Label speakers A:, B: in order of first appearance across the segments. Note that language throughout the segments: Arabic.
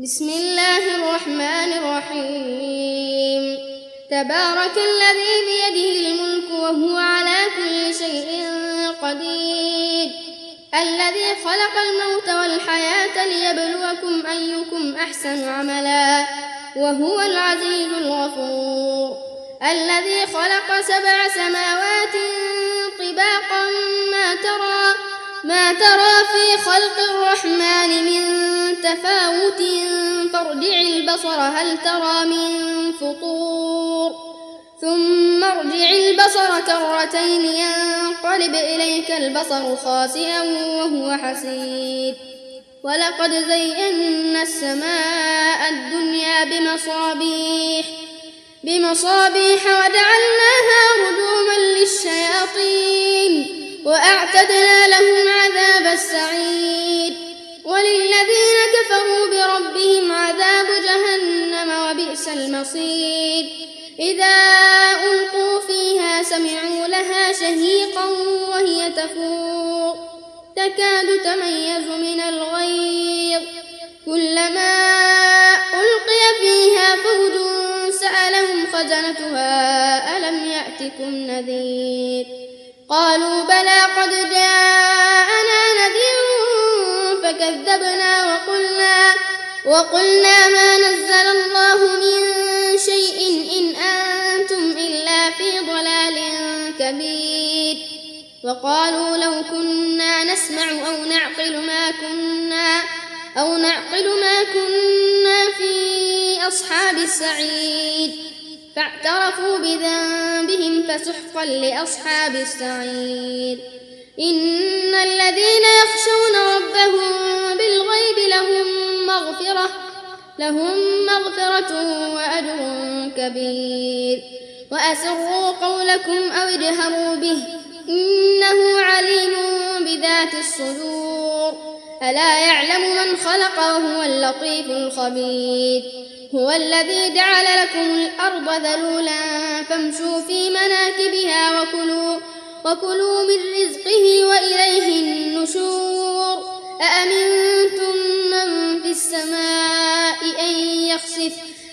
A: بسم الله الرحمن الرحيم. تبارك الذي بيده الملك وهو على كل شيء قدير. الذي خلق الموت والحياة ليبلوكم أيكم أحسن عملا. وهو العزيز الغفور. الذي خلق سبع سماوات طباقا. ما ترى ما ترى في خلق الرحمن من فارجع البصر هل ترى من فطور ثم ارجع البصر كرتين ينقلب إليك البصر خاسئا وهو حسير ولقد زينا السماء الدنيا بمصابيح بمصابيح وجعلناها رجوما للشياطين وأعتدنا لهم عذاب السعير وبئس المصير. إذا ألقوا فيها سمعوا لها شهيقا وهي تفور. تكاد تميز من الغيظ. كلما ألقي فيها فوج سألهم خزنتها ألم يأتكم نذير؟ قالوا بلى قد جاءنا نذير فكذبنا وقلنا وقلنا ما نزل كبير وقالوا لو كنا نسمع أو نعقل ما كنا أو نعقل ما كنا في أصحاب السعيد فاعترفوا بذنبهم فسحقا لأصحاب السعير. إن الذين يخشون ربهم بالغيب لهم مغفرة لهم مغفرة وأجر كبير. وأسروا قولكم أو اجهروا به إنه عليم بذات الصدور. ألا يعلم من خلق وهو اللطيف الخبير. هو الذي جعل لكم الأرض ذلولا فامشوا في مناكبها وكلوا وكلوا من رزقه وإليه النشور. أأمنتم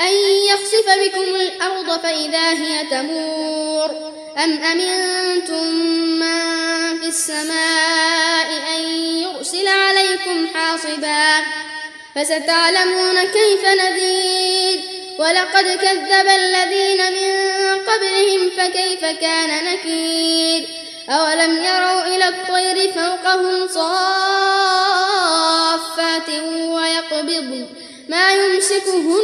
A: أن يخسف بكم الأرض فإذا هي تمور. أم أمنتم من في السماء أن يرسل عليكم حاصبا؟ فستعلمون كيف نذير. ولقد كذب الذين من قبلهم فكيف كان نكير. أولم يروا إلى الطير فوقهم صافات ويقبض ما يمسكهن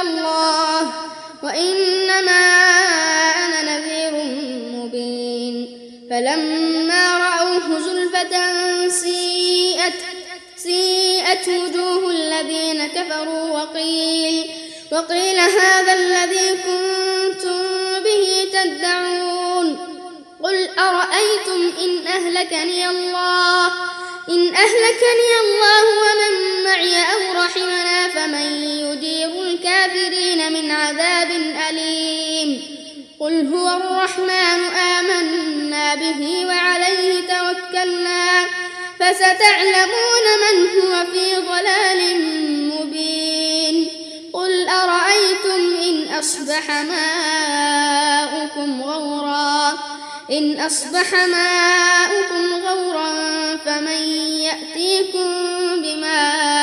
A: الله وإنما أنا نذير مبين. فلما رأوه زلفة سيئت سيئت وجوه الذين كفروا وقيل وقيل هذا الذي كنتم به تدعون. قل أرأيتم إن أهلكني الله؟ إن أهلكني الله ومن معي أو رحمنا فمن يجير الكافرين من عذاب أليم. قل هو الرحمن آمنا به وعليه توكلنا. فستعلمون من هو في ضلال مبين. قل أرأيتم إن أصبح ماؤكم غورا إن أصبح ماؤكم غورا فمن يأتيكم بماء